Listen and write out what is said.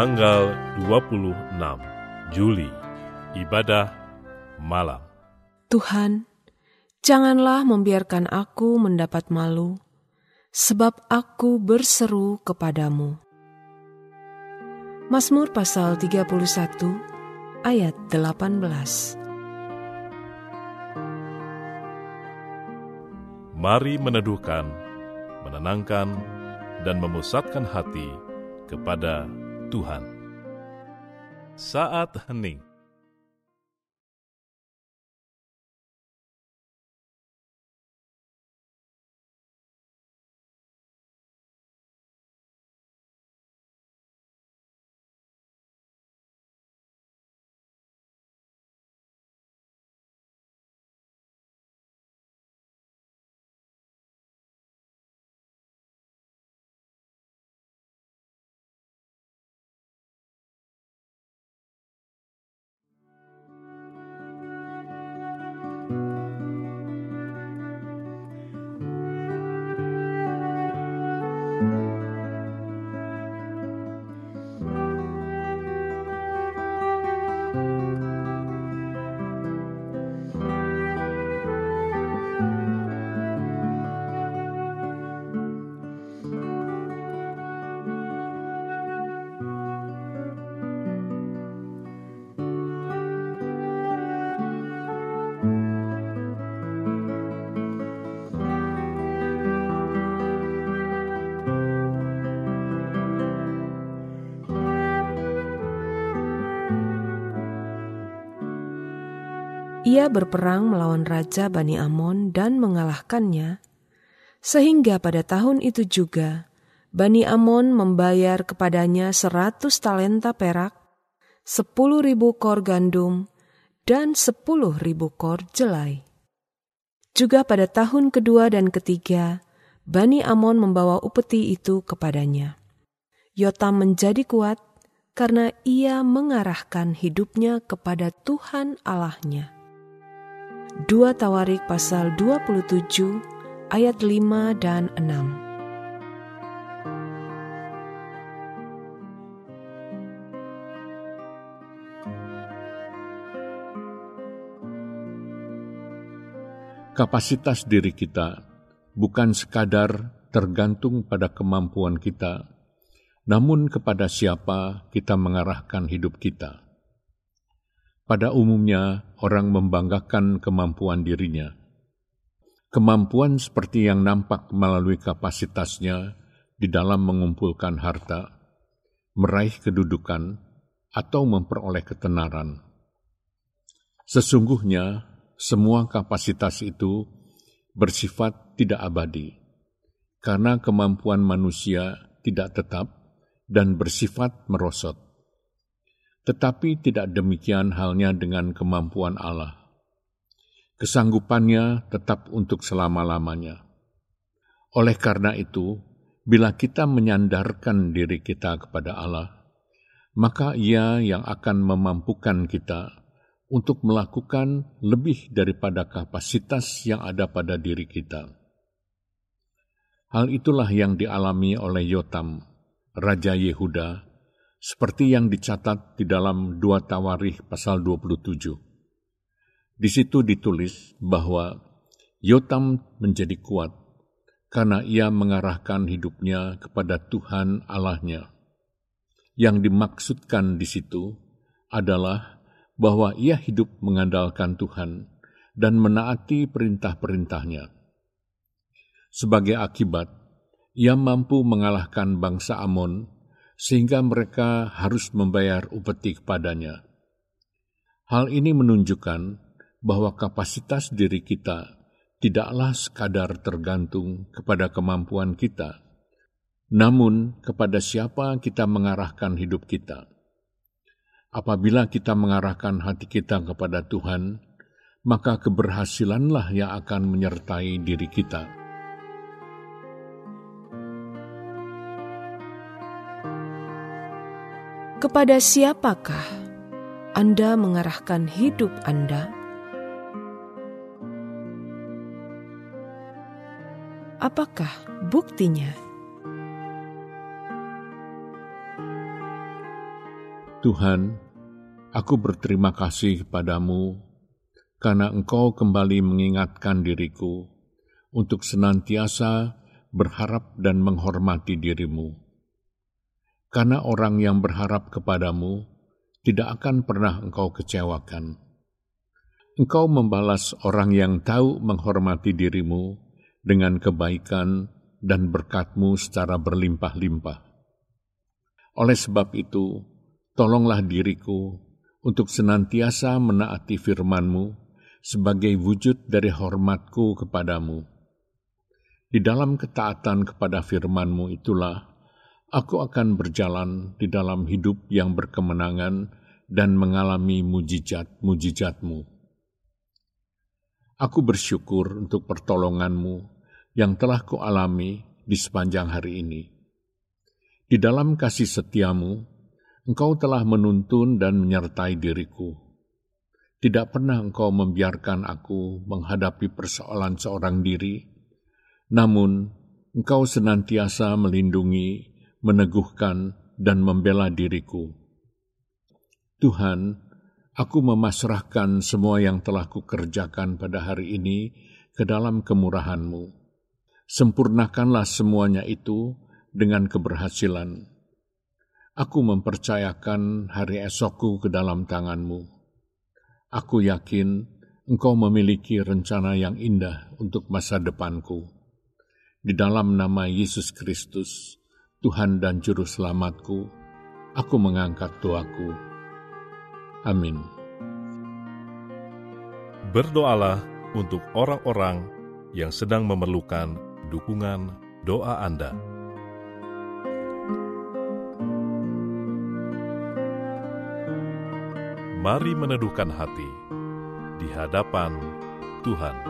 tanggal 26 Juli, ibadah malam. Tuhan, janganlah membiarkan aku mendapat malu, sebab aku berseru kepadamu. Mazmur pasal 31 ayat 18 Mari meneduhkan, menenangkan, dan memusatkan hati kepada Tuhan. Saat hening Ia berperang melawan Raja Bani Amon dan mengalahkannya, sehingga pada tahun itu juga Bani Amon membayar kepadanya seratus talenta perak, sepuluh ribu kor gandum, dan sepuluh ribu kor jelai. Juga pada tahun kedua dan ketiga, Bani Amon membawa upeti itu kepadanya. Yotam menjadi kuat karena ia mengarahkan hidupnya kepada Tuhan Allahnya. 2 Tawarik pasal 27 ayat 5 dan 6. Kapasitas diri kita bukan sekadar tergantung pada kemampuan kita, namun kepada siapa kita mengarahkan hidup kita. Pada umumnya, orang membanggakan kemampuan dirinya. Kemampuan seperti yang nampak melalui kapasitasnya di dalam mengumpulkan harta, meraih kedudukan, atau memperoleh ketenaran. Sesungguhnya, semua kapasitas itu bersifat tidak abadi, karena kemampuan manusia tidak tetap dan bersifat merosot. Tetapi tidak demikian halnya dengan kemampuan Allah. Kesanggupannya tetap untuk selama-lamanya. Oleh karena itu, bila kita menyandarkan diri kita kepada Allah, maka Ia yang akan memampukan kita untuk melakukan lebih daripada kapasitas yang ada pada diri kita. Hal itulah yang dialami oleh Yotam, Raja Yehuda, seperti yang dicatat di dalam dua Tawarikh pasal 27. Di situ ditulis bahwa Yotam menjadi kuat karena ia mengarahkan hidupnya kepada Tuhan Allahnya. Yang dimaksudkan di situ adalah bahwa ia hidup mengandalkan Tuhan dan menaati perintah-perintahnya. Sebagai akibat, ia mampu mengalahkan bangsa Amon sehingga mereka harus membayar upeti kepadanya. Hal ini menunjukkan bahwa kapasitas diri kita tidaklah sekadar tergantung kepada kemampuan kita, namun kepada siapa kita mengarahkan hidup kita. Apabila kita mengarahkan hati kita kepada Tuhan, maka keberhasilanlah yang akan menyertai diri kita. Kepada siapakah Anda mengarahkan hidup Anda? Apakah buktinya? Tuhan, aku berterima kasih kepadamu karena Engkau kembali mengingatkan diriku untuk senantiasa berharap dan menghormati dirimu. Karena orang yang berharap kepadamu tidak akan pernah Engkau kecewakan. Engkau membalas orang yang tahu menghormati dirimu dengan kebaikan dan berkatmu secara berlimpah-limpah. Oleh sebab itu, tolonglah diriku untuk senantiasa menaati firman-Mu sebagai wujud dari hormatku kepadamu. Di dalam ketaatan kepada firman-Mu itulah, aku akan berjalan di dalam hidup yang berkemenangan dan mengalami mujizat-mujizat-Mu. Aku bersyukur untuk pertolongan-Mu yang telah kualami di sepanjang hari ini. Di dalam kasih setiamu, engkau telah menuntun dan menyertai diriku. Tidak pernah engkau membiarkan aku menghadapi persoalan seorang diri, namun engkau senantiasa melindungi, meneguhkan, dan membela diriku. Tuhan, aku memasrahkan semua yang telah kukerjakan pada hari ini ke dalam kemurahan-Mu Sempurnakanlah semuanya itu dengan keberhasilan. Aku mempercayakan hari esokku ke dalam tanganmu. Aku yakin engkau memiliki rencana yang indah untuk masa depanku. Di dalam nama Yesus Kristus, Tuhan dan Juru Selamatku, aku mengangkat doaku. Amin. Berdoalah untuk orang-orang yang sedang memerlukan dukungan doa Anda. Mari meneduhkan hati di hadapan Tuhan.